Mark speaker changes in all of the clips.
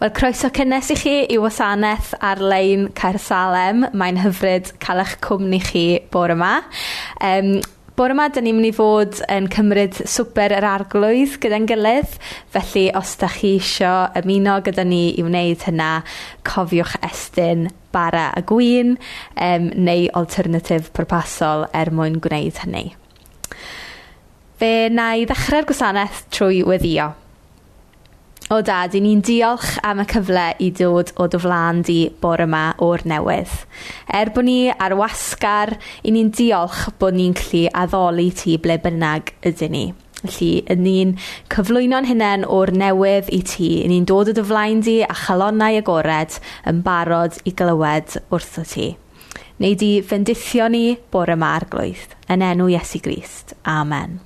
Speaker 1: Wel croeso cynnes i chi i wasanaeth ar-lein Caersalem. Mae'n hyfryd cael eich cwmni chi bore yma. Um, Bore yma, dyn ni'n mynd i fod yn cymryd swper yr arglwydd gyda'n gilydd, felly os da chi isio ymuno gyda ni i wneud hynna, cofiwch estyn bara a gwyn um, neu alternatif pwrpasol er mwyn gwneud hynny. Fe na i ddechrau'r gwasanaeth trwy weddio. O Dad, 'y ni'n diolch am y cyfle i dod o dy flaen di bore yma o'r newydd. Er bod ni ar wasgar, 'y ni'n diolch bod ni'n gallu addoli ti ble bynnag ydyn ni. Felly, 'yn ni'n cyflwyno'n hunain o'r newydd i ti. 'Y ni'n dod o dy flaen di a chalonnau agored yn barod i glywed wrthot ti. Neu di fendithio ni bore 'ma arglwydd, yn enw Iesu Grist. Amen.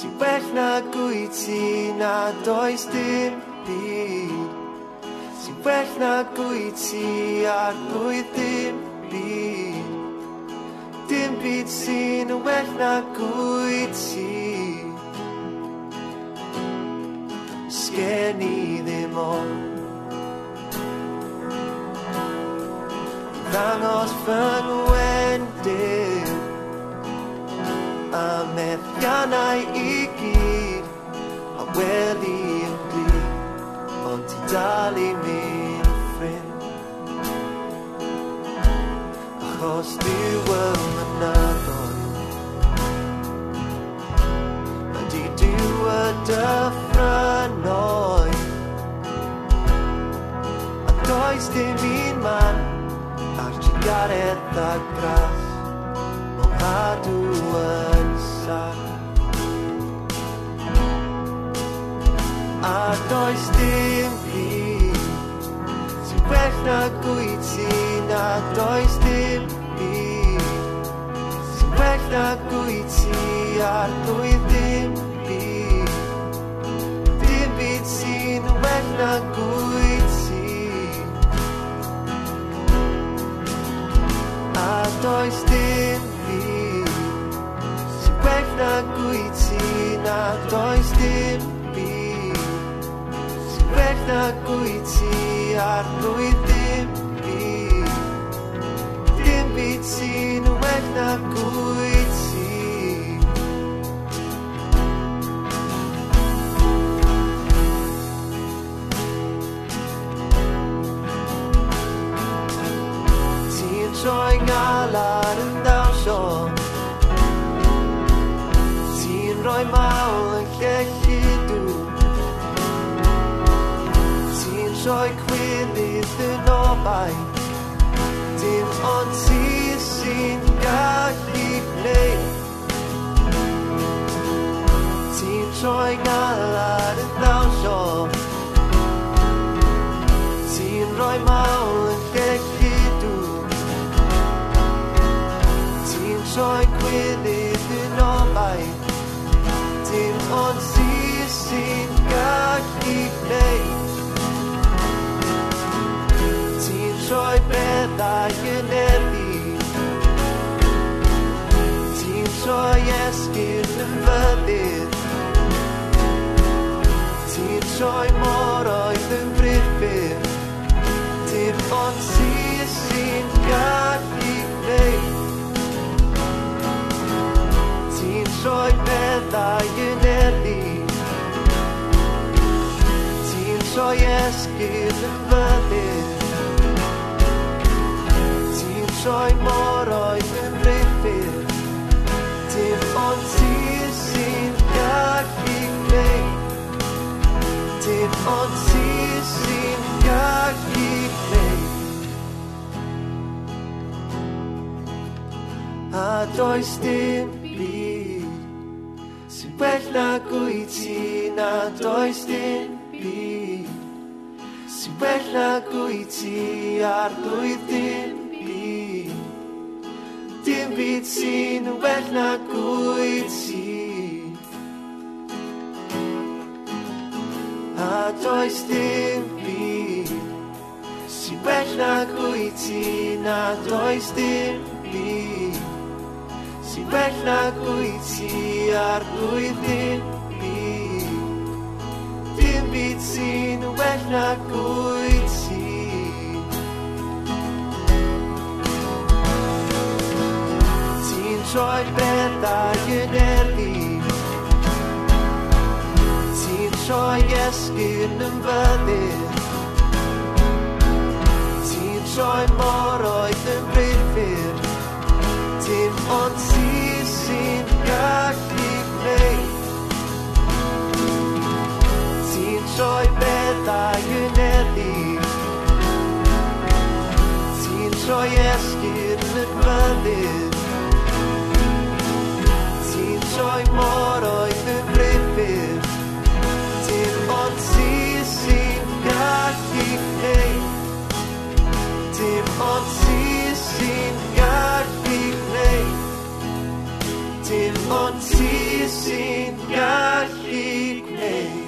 Speaker 2: sy'n well na gwyt ti na does dim byd. Sy'n well na gwyt ti ar blwydd dim byd. Dim byd sy'n well na gwyt ti. Sgen i ddim ond. Ddangos fy nwer y meddiannau i gyd a weli yn blid ond ti dal i mynd ffrind achos diw yn mynyddoedd a di diw y dyffrynoedd a does dim un man ar trigaredd a gras. A does dim byd sy'n well na gwyt na does dim byd na gwyt ar blwydd dim byd dim na gwyt na gwyt ti na does dim byd. Sy'n well na gwyt ti ar blwydd dim byd. Dim byd sy'n well na gwyt trôi ngã Sin, đức sioe mor oedd yn brifyr Dim ond ti sy'n gallu gwneud. Ti'n troi meddau yn erlu Ti'n troi esgyd yn fyddin Ti'n troi mor A does dim byd Sy'n well na gwyt ti Na does dim byd Sy'n well na gwyt ti Ar blwydd dim byd Dim byd sy'n well na gwyt ti a does dim byd sy'n well nag wyt ti na does dim byd sy'n well nag wyt ti ar blwydd dim byd. Dim byd sy'n well nag wyt ti. Ti'n troi bethau yn erdi troi esgyn yn fyddin Ti'n troi mor oedd yn brifur Dim ond ti sy'n gallu gwneud. Ti'n troi beddau yn erdi Ti'n troi esgyn yn fyddin Ti'n troi mor oedd ond ti sy'n gallu gwneud Dim ond ti sy'n gallu gwneud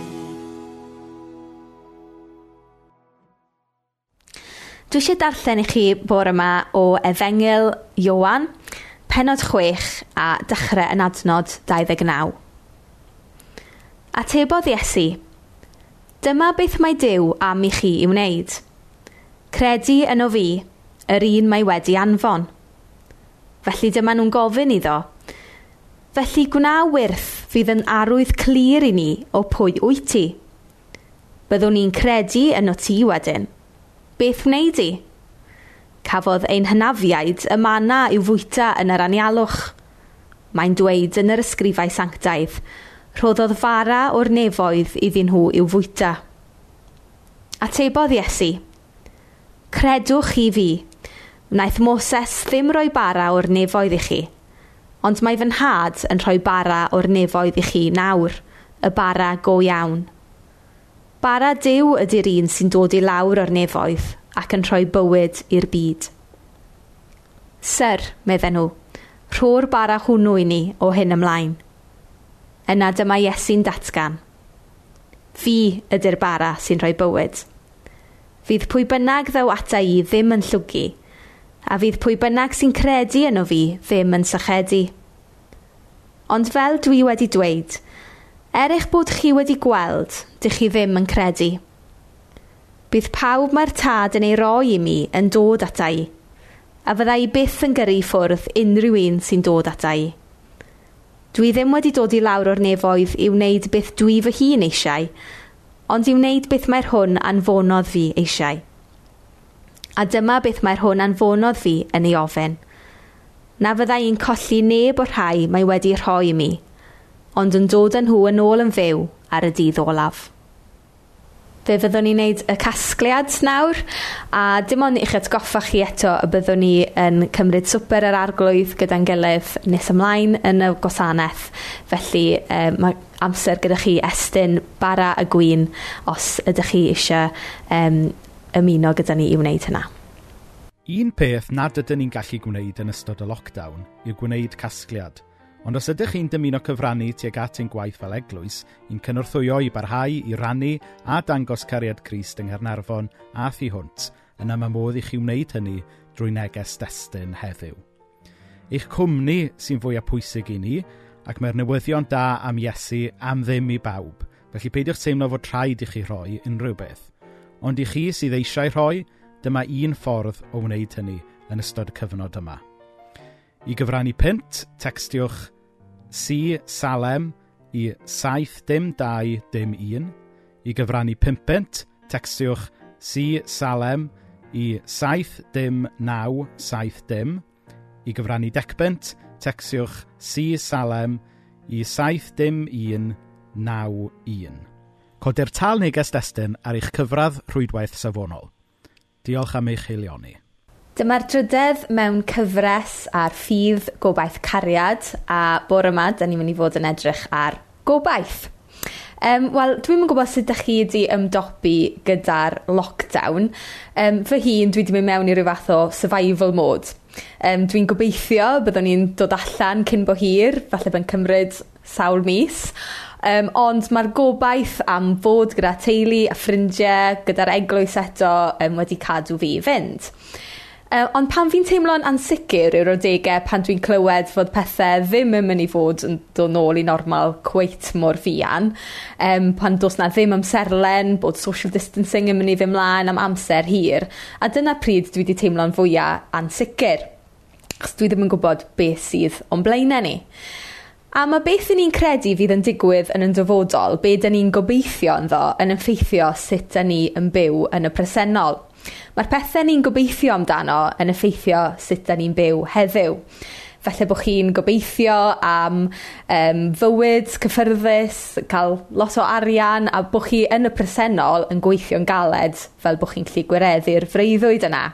Speaker 3: Dwi eisiau darllen i chi bore yma o Efengil Iowan, penod 6 a dechrau yn adnod 29. Atebodd Iesu, Dyma beth mae Dyw am i chi i wneud. Credu yno fi, yr un mae wedi anfon. Felly dyma nhw'n gofyn iddo. Felly gwna wyrth fydd yn arwydd clir i ni o pwy wyt ti. Byddwn ni'n credu yno ti wedyn. Beth wneud i? Cafodd ein hynafiaid y mana i'w fwyta yn yr anialwch. Mae'n dweud yn yr ysgrifau sanctaidd, rhoddodd fara o'r nefoedd iddyn nhw i'w fwyta. Atebodd Iesu, credwch i fi, Wnaeth Moses ddim rhoi bara o'r nefoedd i chi, ond mae fy nhad yn rhoi bara o'r nefoedd i chi nawr, y bara go iawn. Bara dew ydy'r un sy'n dod i lawr o'r nefoedd ac yn rhoi bywyd i'r byd. Syr, medden nhw, rho'r bara hwnnw i ni o hyn ymlaen. Yna dyma Iesu'n datgan. Fi ydy'r bara sy'n rhoi bywyd. Fydd pwy bynnag ddew ata i ddim yn llwgu, a fydd pwy bynnag sy'n credu yno fi ddim yn sychedu. Ond fel dwi wedi dweud, er eich bod chi wedi gweld, dych chi ddim yn credu. Bydd pawb mae'r tad yn ei roi i mi yn dod ata i, a fydda i byth yn gyrru ffwrdd unrhyw un sy'n dod ata i. Dwi ddim wedi dod i lawr o'r nefoedd i wneud beth dwi fy hun eisiau, ond i wneud beth mae'r hwn anfonodd fi eisiau. A dyma beth mae'r hwn anfonodd fi yn ei ofyn. Na fydda i'n colli neb o'r rhai mae wedi rhoi i mi, ond yn dod â nhw yn ôl yn fyw ar y dydd olaf. Fe fyddwn ni'n neud y casgliad nawr, a dim ond i'ch atgoffa chi eto y byddwn ni yn cymryd swper yr arglwydd gyda'n gilydd nes ymlaen yn y gwasanaeth. Felly eh, mae amser gyda chi estyn bara a gwyn os ydych chi eisiau eh, ymuno gyda ni i wneud hynna.
Speaker 4: Un peth nad ydyn ni'n gallu gwneud yn ystod y lockdown yw gwneud casgliad. Ond os ydych chi'n dymuno cyfrannu tuag at ein gwaith fel eglwys, i'n cynorthwyo i barhau i rannu a dangos cariad Crist yng Nghernarfon a thu hwnt, yna mae modd i chi wneud hynny drwy neges destun heddiw. Eich cwmni sy'n fwyaf pwysig i ni, ac mae'r newyddion da am Iesu am ddim i bawb, felly peidiwch teimlo fod rhaid i chi rhoi unrhyw beth. Ond i chi sydd eisiau rhoi, dyma un ffordd o wneud hynny yn ystod y cyfnod yma. I gyfrannu pint, textiwch C Salem i 7 dim 2 dim 1. I gyfrannu 5 textiwch C Salem i 7 dim 9 7 dim. I gyfrannu decbent, textiwch C Salem i 7 dim 1 9 1. Codi'r tal neges destun ar eich cyfradd rhwydwaith safonol. Diolch am eich heilioni.
Speaker 3: Dyma'r drydedd mewn cyfres ar ffydd gobaith cariad a bore yma, da ni'n mynd i fod yn edrych ar gobaith. Um, Wel, dwi'n yn gwybod sut ydych chi wedi ymdopi gyda'r lockdown. Um, fy hun, dwi wedi mynd mewn i ryw fath o survival mode. Um, dwi'n gobeithio byddwn ni'n dod allan cyn bo hir, falle by'n cymryd sawl mis. Um, ond ma'r gobaith am fod gyda teulu a ffrindiau, gyda'r eglwys eto um, wedi cadw fi i fynd. Yy ond pan fi'n teimlo'n ansicr yw'r adegau pan dwi'n clywed fod pethau ddim yn mynd i fod yn dod nôl i normal cweit mor fian, um, pan dos 'na ddim amserlen bod social distancing yn mynd i fynd mlaen am amser hir a dyna pryd dwi wedi teimlo'n fwyaf ansicr Chos dwi ddim yn gwybod beth sydd o'n blaenau ni. A mae beth 'yn ni'n credu fydd yn digwydd yn ein dyfodol, be dan ni'n gobeithio ynddo, yn effeithio sut dan ni yn byw yn y presennol. Mae'r pethau ni'n gobeithio amdano yn effeithio sut dan ni'n byw heddiw. Felly bod chi'n gobeithio am um, fywyd cyffyrddus, cael lot o arian, a bod chi yn y presennol yn gweithio'n galed fel bod chi'n gallu gwireddu'r freuddwyd yna.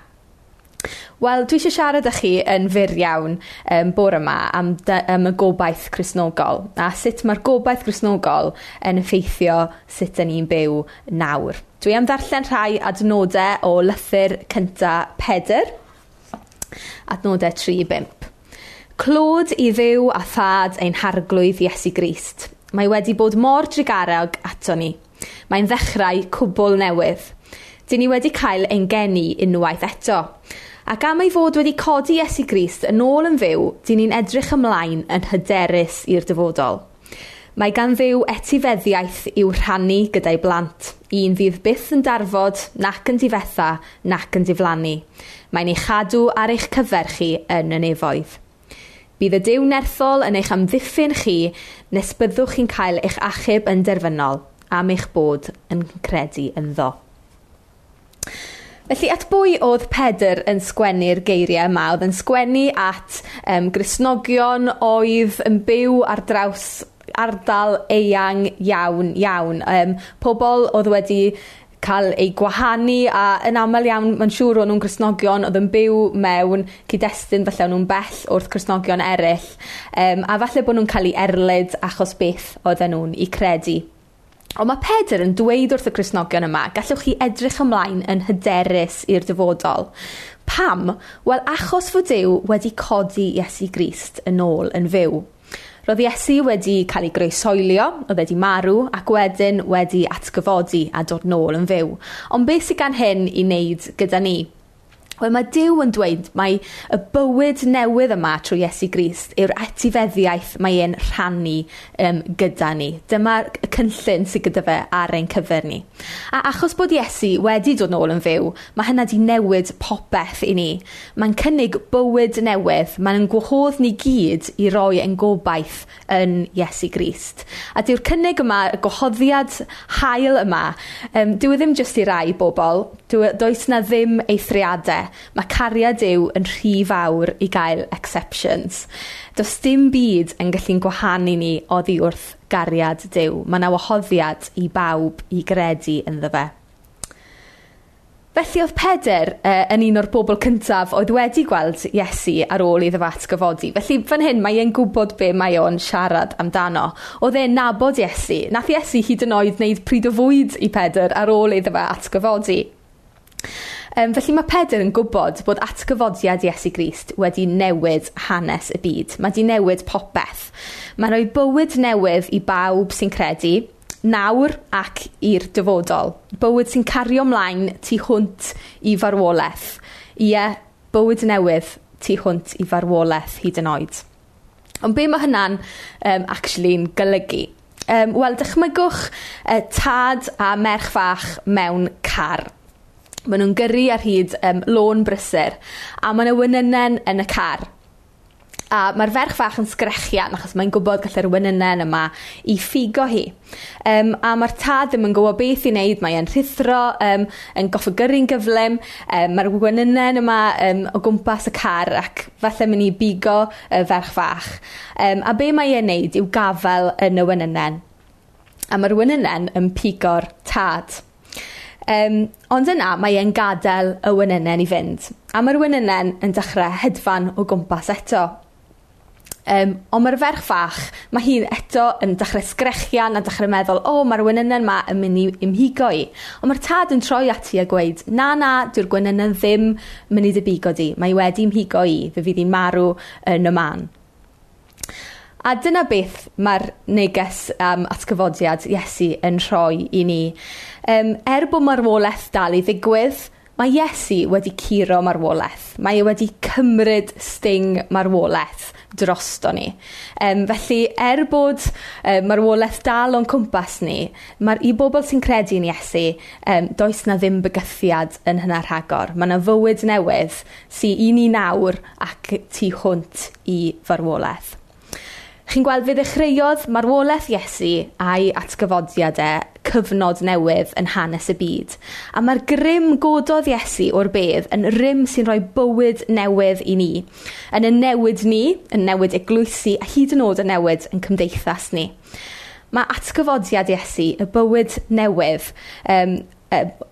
Speaker 3: Wel, dwi eisiau siarad â chi yn fyr iawn um, bore yma am, dy- am y gobaith chrysnogol a sut mae'r gobaith chrysnogol yn effeithio sut ydyn ni'n byw nawr. Dwi am ddarllen rhai adnodau o lythyr cynta Pedr, adnodau 3-5. Clod i ddew a thad ein harglwydd Iesu Grist. Mae wedi bod mor drigarog ato ni. Mae'n ddechrau cwbl newydd. Dyn ni wedi cael ein geni unwaith eto Ac am ei fod wedi codi Iesu Grist yn ôl yn fyw, dyn ni'n edrych ymlaen yn hyderus i'r dyfodol. Mae gan ddiw etifeddiaeth i'w rhannu gyda'i blant, un fydd byth yn darfod nac yn difetha nac yn diflannu. Mae'n ei chadw ar eich cyfer chi yn y nefoedd. Bydd y diw nerthol yn eich amddiffyn chi nes byddwch chi'n cael eich achub yn derfynol am eich bod yn credu ynddo. Felly, at bwy oedd Pedr yn sgwennu'r geiriau yma? Oedd yn sgwennu at um, grisnogion oedd yn byw ar draws ardal eang iawn, iawn. Um, pobl oedd wedi cael ei gwahanu a yn aml iawn mae'n siŵr o'n nhw'n grisnogion oedd yn byw mewn cyd-destun falle o'n nhw'n bell wrth grisnogion eraill um, a falle bod nhw'n cael ei erlyd achos beth oedden nhw'n i credu. Ond mae Pedr yn dweud wrth y Cresnogion yma, gallwch chi edrych ymlaen yn hyderus i'r dyfodol. Pam? Wel, achos fod Duw wedi codi Iesu Grist yn ôl yn fyw. Roedd Iesu wedi cael ei groesoelio, oedd wedi marw, ac wedyn wedi atgyfodi a dod nôl yn fyw. Ond beth sydd gan hyn i wneud gyda ni? Wel mae Dyw yn dweud mae y bywyd newydd yma trwy Iesu Grist yw'r etifeddiaeth mae e'n rhannu um, gyda ni. Dyma'r cynllun sydd gyda fe ar ein cyfer ni. A achos bod Iesu wedi dod nôl yn fyw, mae hynna 'di newid popeth i ni. Mae'n cynnig bywyd newydd, mae'n gwahodd ni gyd i roi ein gobaith yn Iesu Grist. A dyw'r cynnig yma, y gwahoddiad hael yma, um, dyw e ddim jyst i rai bobl, Does 'na ddim eithriadau. Mae cariad Duw yn rhy fawr i gael exceptions. Does dim byd yn gallu'n gwahanu ni oddi wrth gariad dew. Mae 'na wahoddiad i bawb i gredu ynddo fe. Felly oedd Peder uh, yn un o'r bobl cyntaf oedd wedi gweld Iesu ar ôl iddo fe atgyfodi. Felly fan hyn mae e'n gwybod be mae o'n siarad amdano. Oedd e'n nabod Iesu. Nath Iesu hyd yn oed wneud pryd o fwyd i Peder ar ôl iddo fe atgyfodi. Um, felly mae Pedr yn gwybod bod atgyfodiad Iesu Grist wedi newid hanes y byd. Mae wedi newid popeth. Mae'n rhoi bywyd newydd i bawb sy'n credu, nawr ac i'r dyfodol. Bywyd sy'n cario ymlaen tu hwnt i farwolaeth. Ie, bywyd newydd tu hwnt i farwolaeth hyd yn oed. Ond be mae hynna'n um, actually'n golygu? Um, wel dychmygwch uh, tad a merch fach mewn car. Maen nhw'n gyrru ar hyd um, lôn brysur. A maen nhw wynynen yn y car. A mae'r ferch fach yn sgrechian achos mae'n gwybod gallai'r wynynen yma i ffigo hi. Um, a mae'r tad ddim yn gwybod beth i wneud, mae'n rhithro, um, yn goffo gyrru'n gyflym, um, mae'r wynynen yma um, o gwmpas y car ac falle mynd i bigo y ferch fach. Um, a be mae e'n wneud yw gafel yn y wynynen. A mae'r wynynen yn pigo'r tad. Um, ond yna mae e'n gadael y wenynau i fynd. A mae'r wenynau yn dechrau hedfan o gwmpas eto. Um, ond mae'r ferch fach, mae hi'n eto yn dechrau sgrechian a dechrau meddwl, "O, ma'r wenynau 'ma yn mynd i ymhigo i." Ond mae'r tad yn troi ati a gweud, "Na, na, dyw'r gwenynau ddim yn mynd i dybigo di. Mae wedi ymhigo i. Fe fydd hi'n marw yn y man." A dyna beth mae'r neges am atgyfodiad Iesu yn rhoi i ni um, er bod marwolaeth dal i ddigwydd, mae Iesu wedi curo marwolaeth. Mae e wedi cymryd sting marwolaeth drosto ni. Um, felly, er bod um, marwolaeth dal o'n cwmpas ni, mae'r i bobl sy'n credu yn Iesu, um, does na ddim bygythiad yn hynna rhagor. Mae yna fywyd newydd sy'n i nawr ac tu hwnt i farwolaeth. Chi'n gweld fe ddechreuodd marwolaeth Iesu a'i atgyfodiadau cyfnod newydd yn hanes y byd. A mae'r grym gododd Iesu o'r bedd yn rym sy'n rhoi bywyd newydd i ni. Yn y newid ni, yn newid eglwysu a hyd yn oed y newid yn cymdeithas ni. Mae atgyfodiad Iesu, y bywyd newydd, um,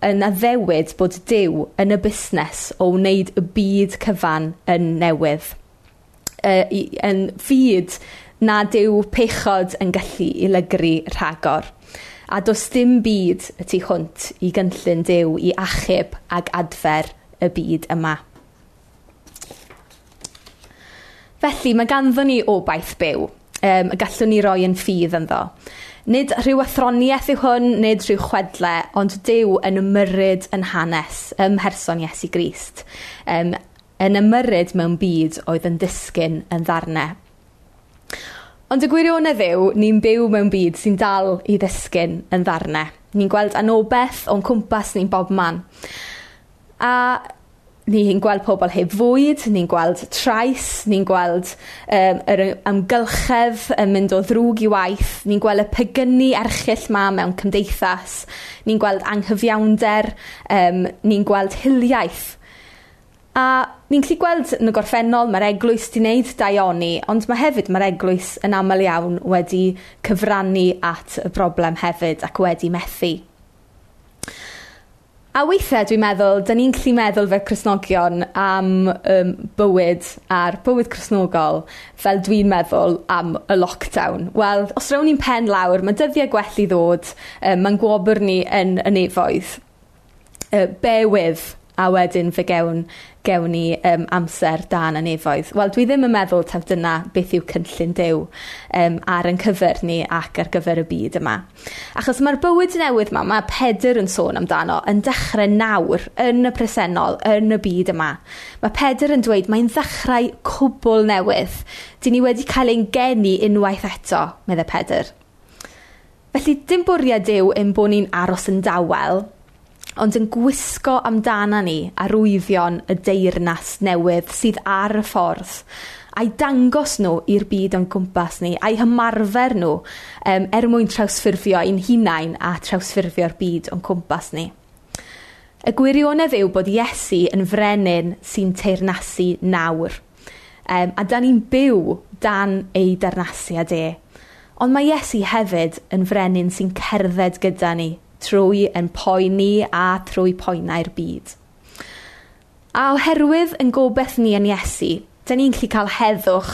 Speaker 3: yn addewid bod Dyw yn y busnes o wneud y byd cyfan yn newydd. Uh, yn fyd na dyw pechod yn gallu i lygru rhagor. A does dim byd y tu hwnt i gynllun Duw i achub ag adfer y byd yma. Felly, mae ganddo ni obaith byw yym y gallwn ni roi yn ffydd ynddo. Nid rhyw athroniaeth yw hwn, nid rhyw chwedle, ond Duw yn ymyrrid yn hanes ym mherson Iesu Grist Um, yn ymyrrid mewn byd oedd yn disgyn yn ddarnau. Ond y gwirionedd yw ni'n byw mewn byd sy'n dal i ddisgyn yn ddarnau. Ni'n gweld anobeth o'n cwmpas bob man. a ni'n gweld pobl heb fwyd, ni'n gweld trais, ni'n gweld um, yr amgylchedd yn mynd o ddrwg i waith, ni'n gweld y pogyni erchill 'ma mewn cymdeithas ni'n gweld anghyfiawnder, um, ni'n gweld hiliaeth. A ni'n gallu gweld yn y gorffennol mae'r Eglwys 'di wneud daioni, ond mae hefyd mae'r Eglwys yn aml iawn wedi cyfrannu at y broblem hefyd ac wedi methu. A weithiau dwi'n meddwl, dan ni'n gallu meddwl fe Cresnogion am um, bywyd a'r bywyd Cresnogol fel dwi'n meddwl am y lockdown. Wel, os rawn ni'n pen lawr, mae dyddiau gwell i ddod, um, mae'n gwobr ni yn y nefoedd. Uh, bear with a wedyn fe gewn gewn ni um, amser dan yn y nefoedd. Wel dwi ddim yn meddwl taw dyna beth yw cynllun dew um, ar yn cyfer ni ac ar gyfer y byd yma. Achos mae'r bywyd newydd yma, mae Pedr yn sôn amdano yn dechrau nawr, yn y presennol, yn y byd yma. Mae Pedr yn dweud mae'n ddechrau cwbl newydd. Dyn ni wedi cael ein geni unwaith eto, meddai Pedr. Felly dim bwriad yw ein bod ni'n aros yn dawel, ond yn gwisgo amdana ni arwyddion y deyrnas newydd sydd ar y ffordd. A'i dangos nhw i'r byd o'n gwmpas ni a'i hymarfer nhw um, er mwyn trawsffurfio ein hunain a trawsffurfio'r byd o'n cwmpas ni. Y gwirionedd yw bod Iesu yn frenin sy'n teirnasu nawr. Um, a da ni'n byw dan ei darnasiad e. Ond mae Iesu hefyd yn frenin sy'n cerdded gyda ni trwy yn poeni a trwy poenau'r byd. A oherwydd yn gobeith ni yn Iesu, dan ni'n gallu cael heddwch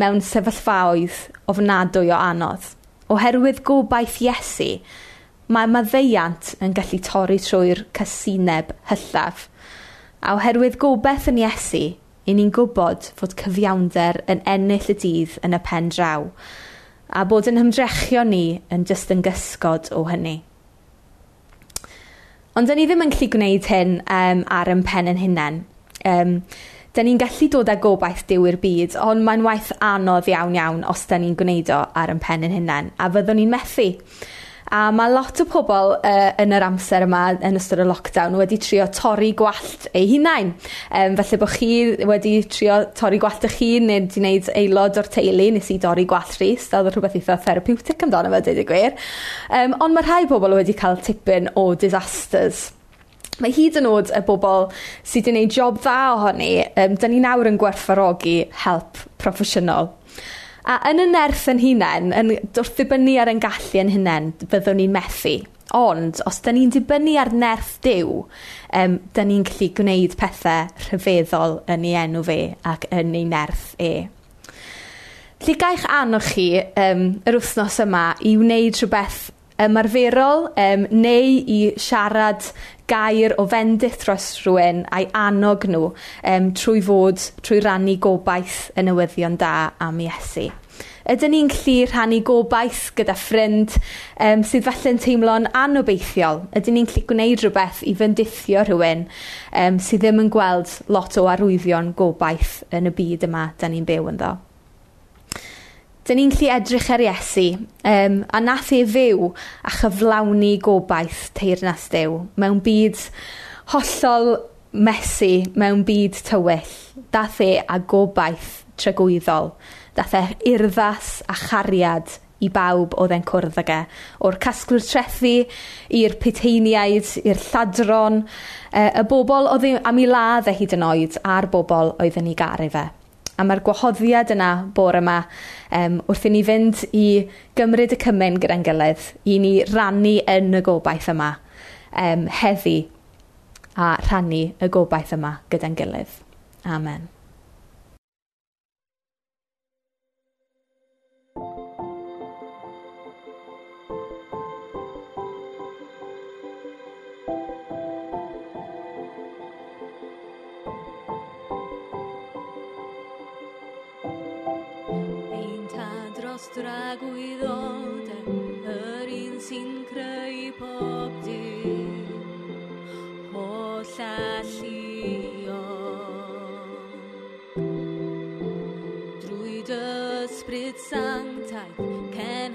Speaker 3: mewn sefyllfaoedd ofnadwy o anodd. Oherwydd gobaith Iesu, mae maddeiant yn gallu torri trwy'r casineb hyllaf. A oherwydd gobeith yn Iesu, i ni'n gwybod fod cyfiawnder yn ennill y dydd yn y pen draw, a bod yn hymdrechio ni yn jyst yn gysgod o hynny. Ond dyn ni ddim yn gallu gwneud hyn um, ar ein pen yn hunain. Um, dyn ni'n gallu dod â gobaith diw i'r byd, ond mae'n waith anodd iawn iawn os dyn ni'n gwneud o ar ein pen yn hunain, a fyddwn ni'n methu. A mae lot o pobl uh, yn yr amser yma yn ystod y lockdown wedi trio torri gwallt eu hunain Um, felly bod chi wedi trio torri gwallt eich hun neu wedi gwneud aelod o'r teulu. nes i dorri gwallt rhys a oedd rhywbeth eitha therapeutic amdano fe dweud y gwir Um, ond mae rhai pobl wedi cael tipyn o disasters. Mae hyd yn oed y bobl sydd wedi gwneud job dda ohoni um, dyn ni nawr yn gwerthfarogi help proffesiynol. A yn y nerth yn hunain, yn wrth ddibynnu ar yn gallu yn hunain, fyddwn ni'n methu. Ond, os da ni'n dibynnu ar nerth diw, um, da ni'n gallu gwneud pethau rhyfeddol yn ei enw fe ac yn ei nerth e. Lly gaich anwch chi um, yr wythnos yma i wneud rhywbeth ymarferol um, neu i siarad gair o fendith dros rhywun a'i annog nhw um, trwy fod, trwy rannu gobaith y newyddion da am Iesu. Ydyn ni'n gallu rhannu gobaith gyda ffrind um, sydd falle'n teimlo'n anobeithiol? Ydyn ni'n gallu gwneud rhywbeth i fyndithio rhywun um, sydd ddim yn gweld lot o arwyddion gobaith yn y byd yma da ni'n byw ynddo? Dyn ni'n gallu edrych ar Iesu, um, a nath ei fyw a chyflawni gobaith teirnas dew, mewn byd hollol mesu, mewn byd tywyll. Dath e a gobaith trygwyddol dath e urddas a chariad i bawb oedd e'n cwrdd ag e. O'r casglwr trethi i'r piteiniaid, i'r lladron, yy, y bobl oedd am i ladd e hyd yn oed a'r bobl oedd yn ei garu fe. A mae'r gwahoddiad yna bore yma um, wrth i ni fynd i gymryd y cymen gyda'n gilydd, i ni rannu yn y gobaith yma
Speaker 1: um, heddi a rhannu y gobaith yma gyda'n gilydd. Amen. exhalación. Sprit sanctite, can.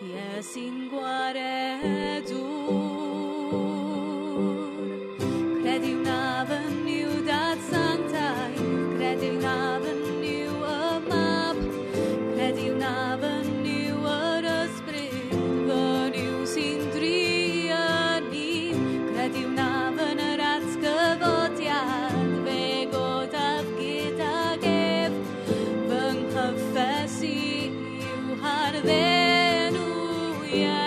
Speaker 1: Yes, in guaredum. yeah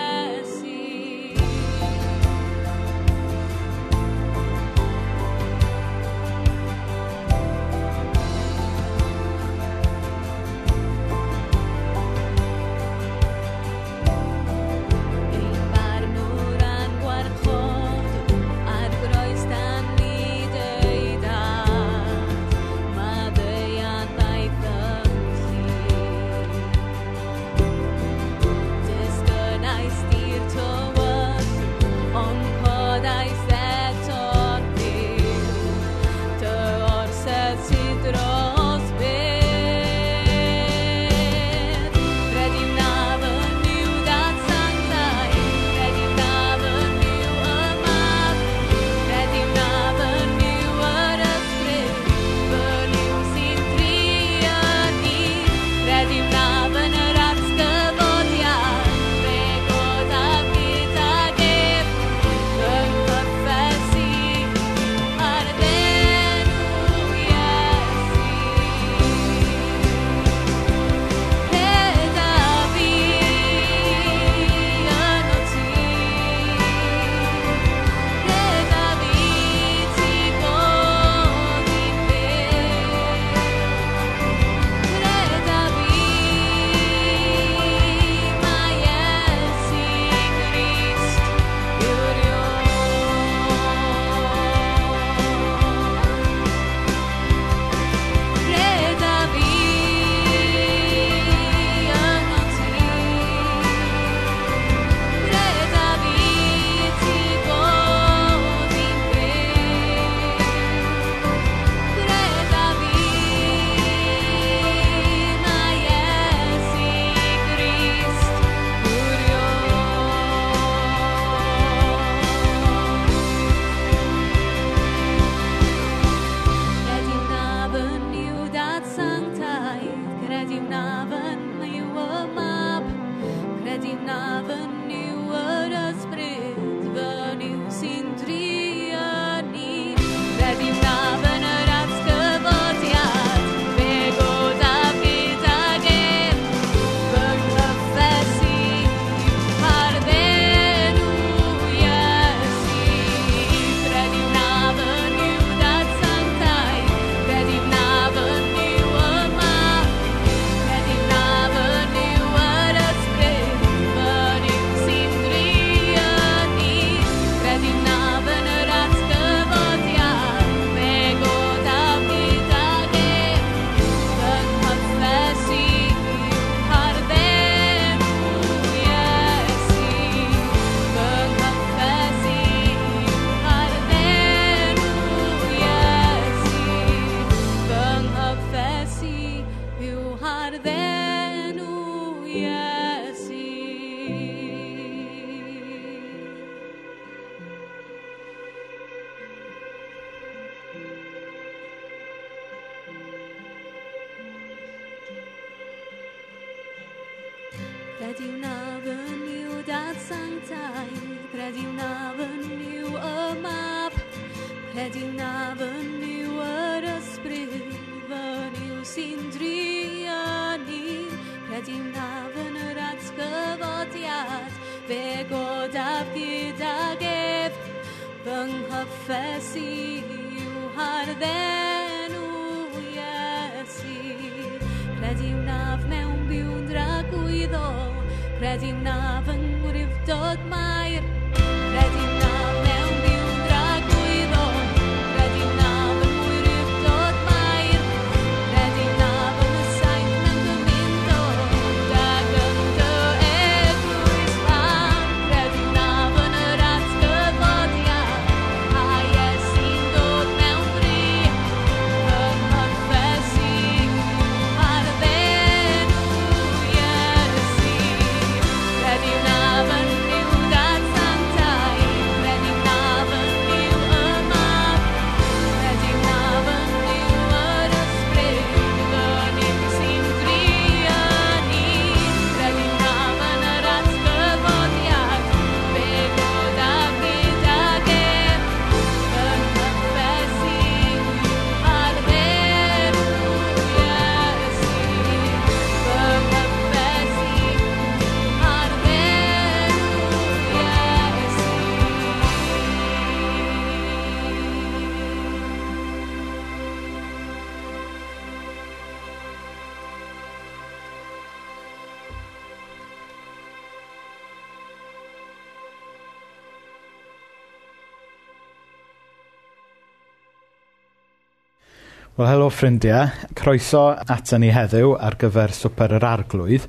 Speaker 4: Wel, helo ffrindiau. Croeso ato ni heddiw ar gyfer swper yr arglwydd.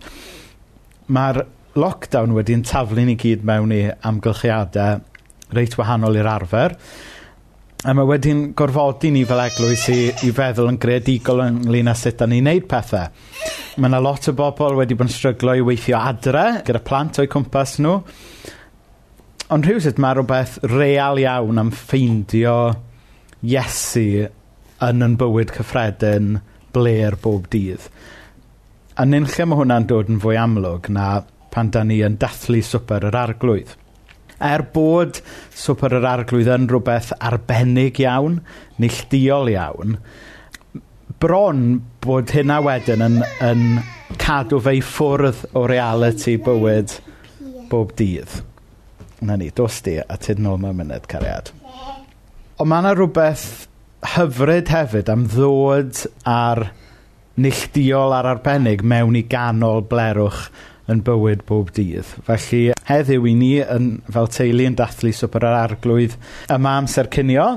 Speaker 4: Mae'r lockdown wedi'n taflu ni gyd mewn i amgylchiadau reit wahanol i'r arfer. A mae wedi'n gorfodi ni fel eglwys i, i feddwl yn greadigol ynglyn â sut da ni'n neud pethau. Mae yna lot o bobl wedi bod yn stryglo i weithio adre gyda plant o'i cwmpas nhw. Ond rhywsyd mae rhywbeth real iawn am ffeindio Iesu yn yn bywyd cyffredin Blair bob dydd. A nynlle mae hwnna'n dod yn fwy amlwg na pan da ni yn dathlu swper yr arglwydd. Er bod swper yr arglwydd yn rhywbeth arbennig iawn, neilldiol iawn, bron bod hynna wedyn yn, yn cadw fe i ffwrdd o reality bywyd bob dydd. Na ni, dos di a tyd nôl mewn munud cariad. Ond mae yna rhywbeth hyfryd hefyd am ddod ar neilltuol ar arbennig mewn i ganol blerwch yn bywyd bob dydd. Felly heddiw i ni yn, fel teulu yn dathlu swper yr arglwydd yma amser cynio.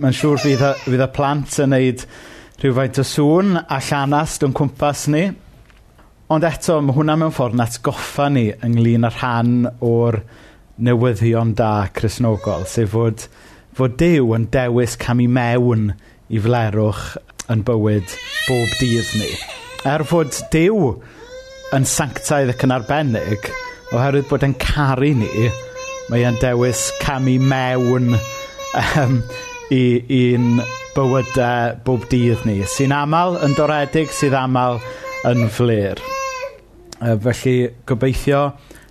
Speaker 4: Mae'n siŵr fydd y, fydd y plant yn neud rhywfaint o sŵn a llanast o'n cwmpas ni. Ond eto, mae hwnna mewn ffordd yn atgoffa ni ynglyn â rhan o'r newyddion da Cresnogol, sef fod fod Dyw yn dewis cam i mewn i flerwch yn bywyd bob dydd ni. Er fod Dyw yn sanctaidd ac yn arbennig, oherwydd bod e'n caru ni, mae e'n dewis cam i mewn um, i i'n bywydau bob dydd ni, sy'n aml yn doredig, sydd aml yn flir. Felly, gobeithio,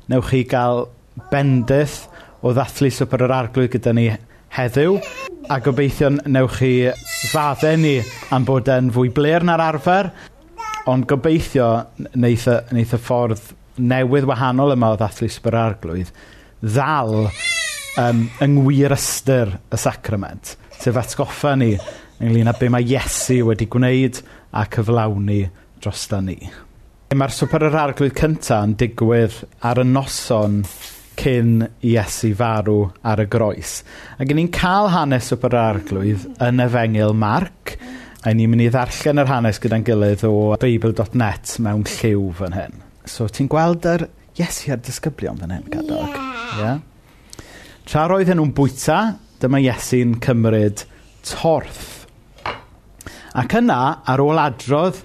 Speaker 4: newch chi gael bendydd o ddathlu swper yr arglwydd gyda ni heddiw a gobeithio newch chi faddau ni am bod e'n fwy bler na'r arfer ond gobeithio wneith y, wneith y ffordd newydd wahanol yma o ddathlu sbararglwydd ddal um, yng ngwir ystyr y sacrament sef atgoffa ni ynglyn â be mae Iesu wedi gwneud a cyflawni drosta ni. Mae'r swper yr arglwydd cyntaf yn digwydd ar y noson cyn Iesu farw ar y groes. Ac ni'n cael hanes y bararglwydd yn efengil Marc, a ni'n mynd i ddarllen yr hanes gyda'n gilydd o Bible.net mewn lliw fan hyn. So ti'n gweld yr Iesu a'r disgyblion fan hyn, gadog. Yeah. Tra roedd nhw'n bwyta, dyma Iesu'n cymryd torth. Ac yna, ar ôl adrodd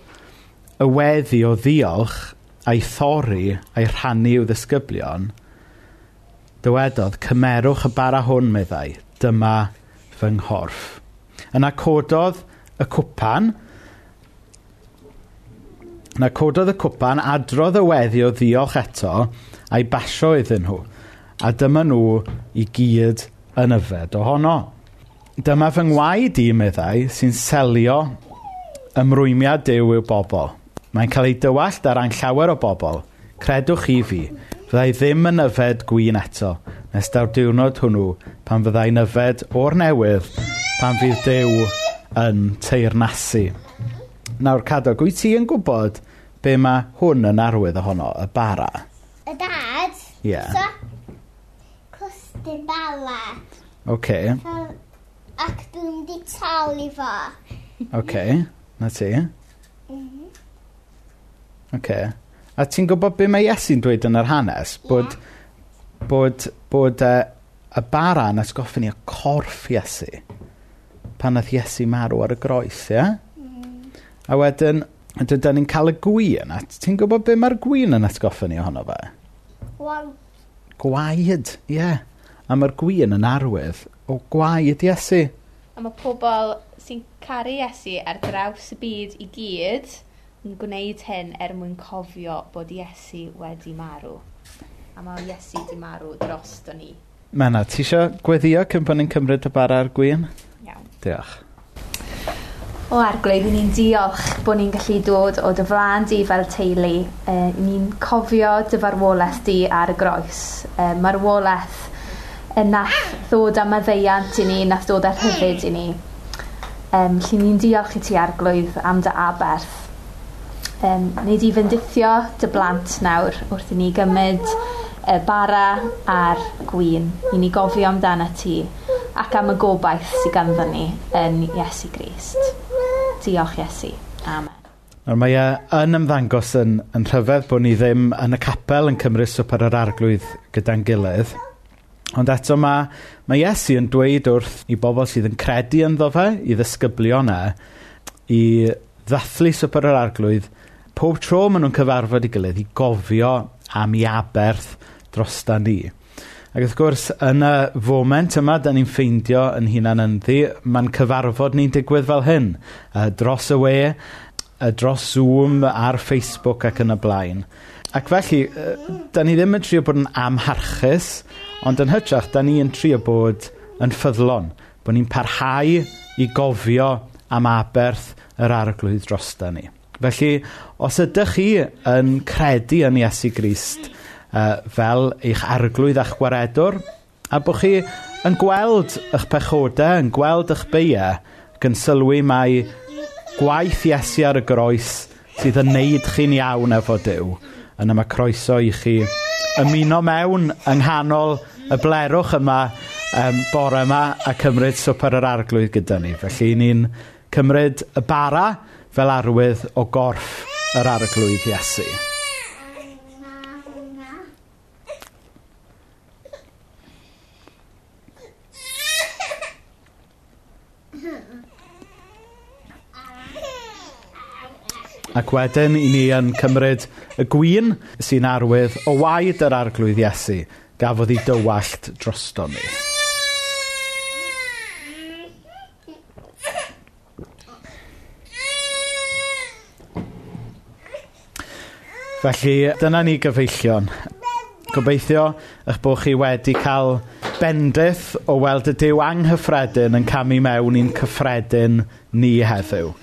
Speaker 4: y weddi o ddiolch a'i thori a'i rhannu i'w ddisgyblion – dywedodd, cymerwch y bara hwn, meddai, dyma fy nghorff. Yna cododd y cwpan, yna cododd y cwpan, adrodd y weddi o ddiolch eto, a'i basio iddyn nhw, a dyma nhw i gyd yn yfed ohono. Dyma fy ngwaed i, meddai, sy'n selio ymrwymiad dew i'w bobl. Mae'n cael ei dywallt ar ein llawer o bobl. Credwch i fi, fyddai ddim yn yfed gwyn eto, nes daw'r diwrnod hwnnw pan fyddai'n yfed o'r newydd pan fydd Duw yn teirnasu. Nawr, Cadog, wyt ti yn gwybod be mae hwn yn arwydd ohono, y bara?
Speaker 5: Y dad?
Speaker 4: Ie. Yeah.
Speaker 5: So, cwstyn bala.
Speaker 4: Oce.
Speaker 5: Okay. Ac dwi'n di talu fo.
Speaker 4: Oce, okay. na ti. Oce. Okay. A ti'n gwybod be mae Iesu'n dweud yn yr hanes? Bod, yeah. bod, bod uh, y bara yn atgoffa ni y corff Iesu pan oedd Iesu marw ar y groes, ie? Yeah? Mm. A wedyn, dydyn ni'n cael y gwyn. A ti'n gwybod be mae'r gwyn yn atgoffa ni ohono fe?
Speaker 5: Gwaed.
Speaker 4: Gwaed, ie. Yeah. A mae'r gwyn yn arwydd o gwaed Iesu.
Speaker 3: A mae pobl sy'n caru Iesu ar draws y byd i gyd yn gwneud hyn er mwyn cofio bod Iesu wedi marw. A mae Iesu wedi marw dros do ni.
Speaker 4: Mena, ti eisiau gweddio cyn bod ni'n cymryd y bara ar gwyn?
Speaker 3: Iawn.
Speaker 4: Diolch.
Speaker 3: O arglwydd, ni'n diolch bod ni'n gallu dod o dy flaen di fel teulu. E, ni'n cofio dy farwolaeth di ar y groes. E, marwolaeth e, nath ddod am y ddeiant i ni, nath ddod ar hyfyd i ni. E, lle ni'n diolch i ti arglwydd am dy aberth um, nid i fyndithio dy blant nawr wrth i ni gymryd y bara a'r gwyn i ni gofio amdana ti ac am y gobaith sydd ganddo ni yn Iesu Grist. Diolch Iesu. Amen.
Speaker 4: Nawr mae e yn ymddangos yn, yn rhyfedd bod ni ddim yn y capel yn cymryd swper yr arglwydd gyda'n gilydd. Ond eto mae, mae Iesu yn dweud wrth i bobl sydd yn credu ynddo fe, i ddisgyblion e, i ddathlu swper yr arglwydd pob tro maen nhw'n cyfarfod i gilydd i gofio am i aberth drosta ni. Ac wrth gwrs, yn y foment yma, da ni'n ffeindio yn hunain ynddi, mae'n cyfarfod ni'n digwydd fel hyn. Uh, dros y we, uh, dros Zoom, ar Facebook ac yn y blaen. Ac felly, uh, da ni ddim yn trio bod yn amharchus, ond yn hytrach, da ni'n trio bod yn ffyddlon. Bod ni'n parhau i gofio am aberth yr arglwydd drosta ni. Felly, os ydych chi yn credu yn Iesu Grist uh, fel eich arglwydd a'ch gwaredwr, a bod chi yn gweld eich pechodau, yn gweld eich beiau, ac yn sylwi mai gwaith Iesu ar y groes sydd yn neud chi'n iawn efo Dyw, yna mae croeso i chi ymuno mewn yng nghanol y blerwch yma um, bore yma a cymryd swper yr arglwydd gyda ni. Felly, ni'n cymryd y bara fel arwydd o gorff yr arglwydd Iesu. Ac wedyn i ni yn cymryd y gwyn sy'n arwydd o waed yr arglwydd Iesu gafodd ei dywallt drosto ni. Felly, dyna ni gyfeillion. Gobeithio eich bod chi wedi cael bendith o weld y Dyw anghyffredin yn camu mewn i'n cyffredin ni heddiw.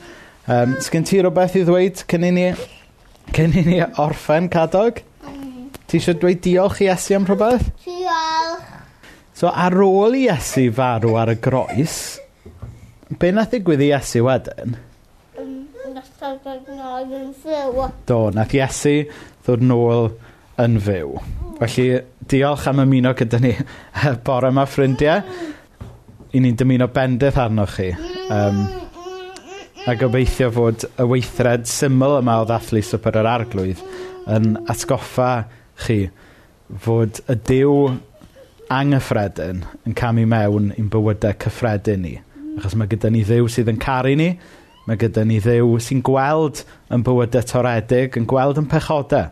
Speaker 4: Um, Sgyn ti rhywbeth i ddweud cyn i ni, cyn i ni orffen cadog? Ti eisiau dweud diolch i Iesu am rhywbeth?
Speaker 5: Diolch.
Speaker 4: So ar ôl i Iesu farw ar y groes, be nath ddigwydd i Iesu wedyn?
Speaker 5: gydag nod yn fyw.
Speaker 4: Do, nath Iesu ddod nôl yn fyw. Felly, diolch am ymuno gyda ni bore yma, ffrindiau. I ni'n dymuno bendydd arnoch chi. Um, a gobeithio fod y weithred syml yma o ddathlu swper yr arglwydd yn atgoffa chi fod y diw anghyffredin yn camu mewn i'n bywydau cyffredin ni. Achos mae gyda ni ddiw sydd yn caru ni Mae gyda ni Dduw sy'n gweld yn bywydau toredig, yn gweld yn pechodau,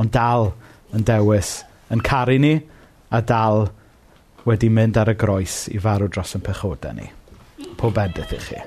Speaker 4: ond dal yn dewis, yn caru ni a dal wedi mynd ar y groes i farw dros yn pechodau ni. Pob edrych i chi.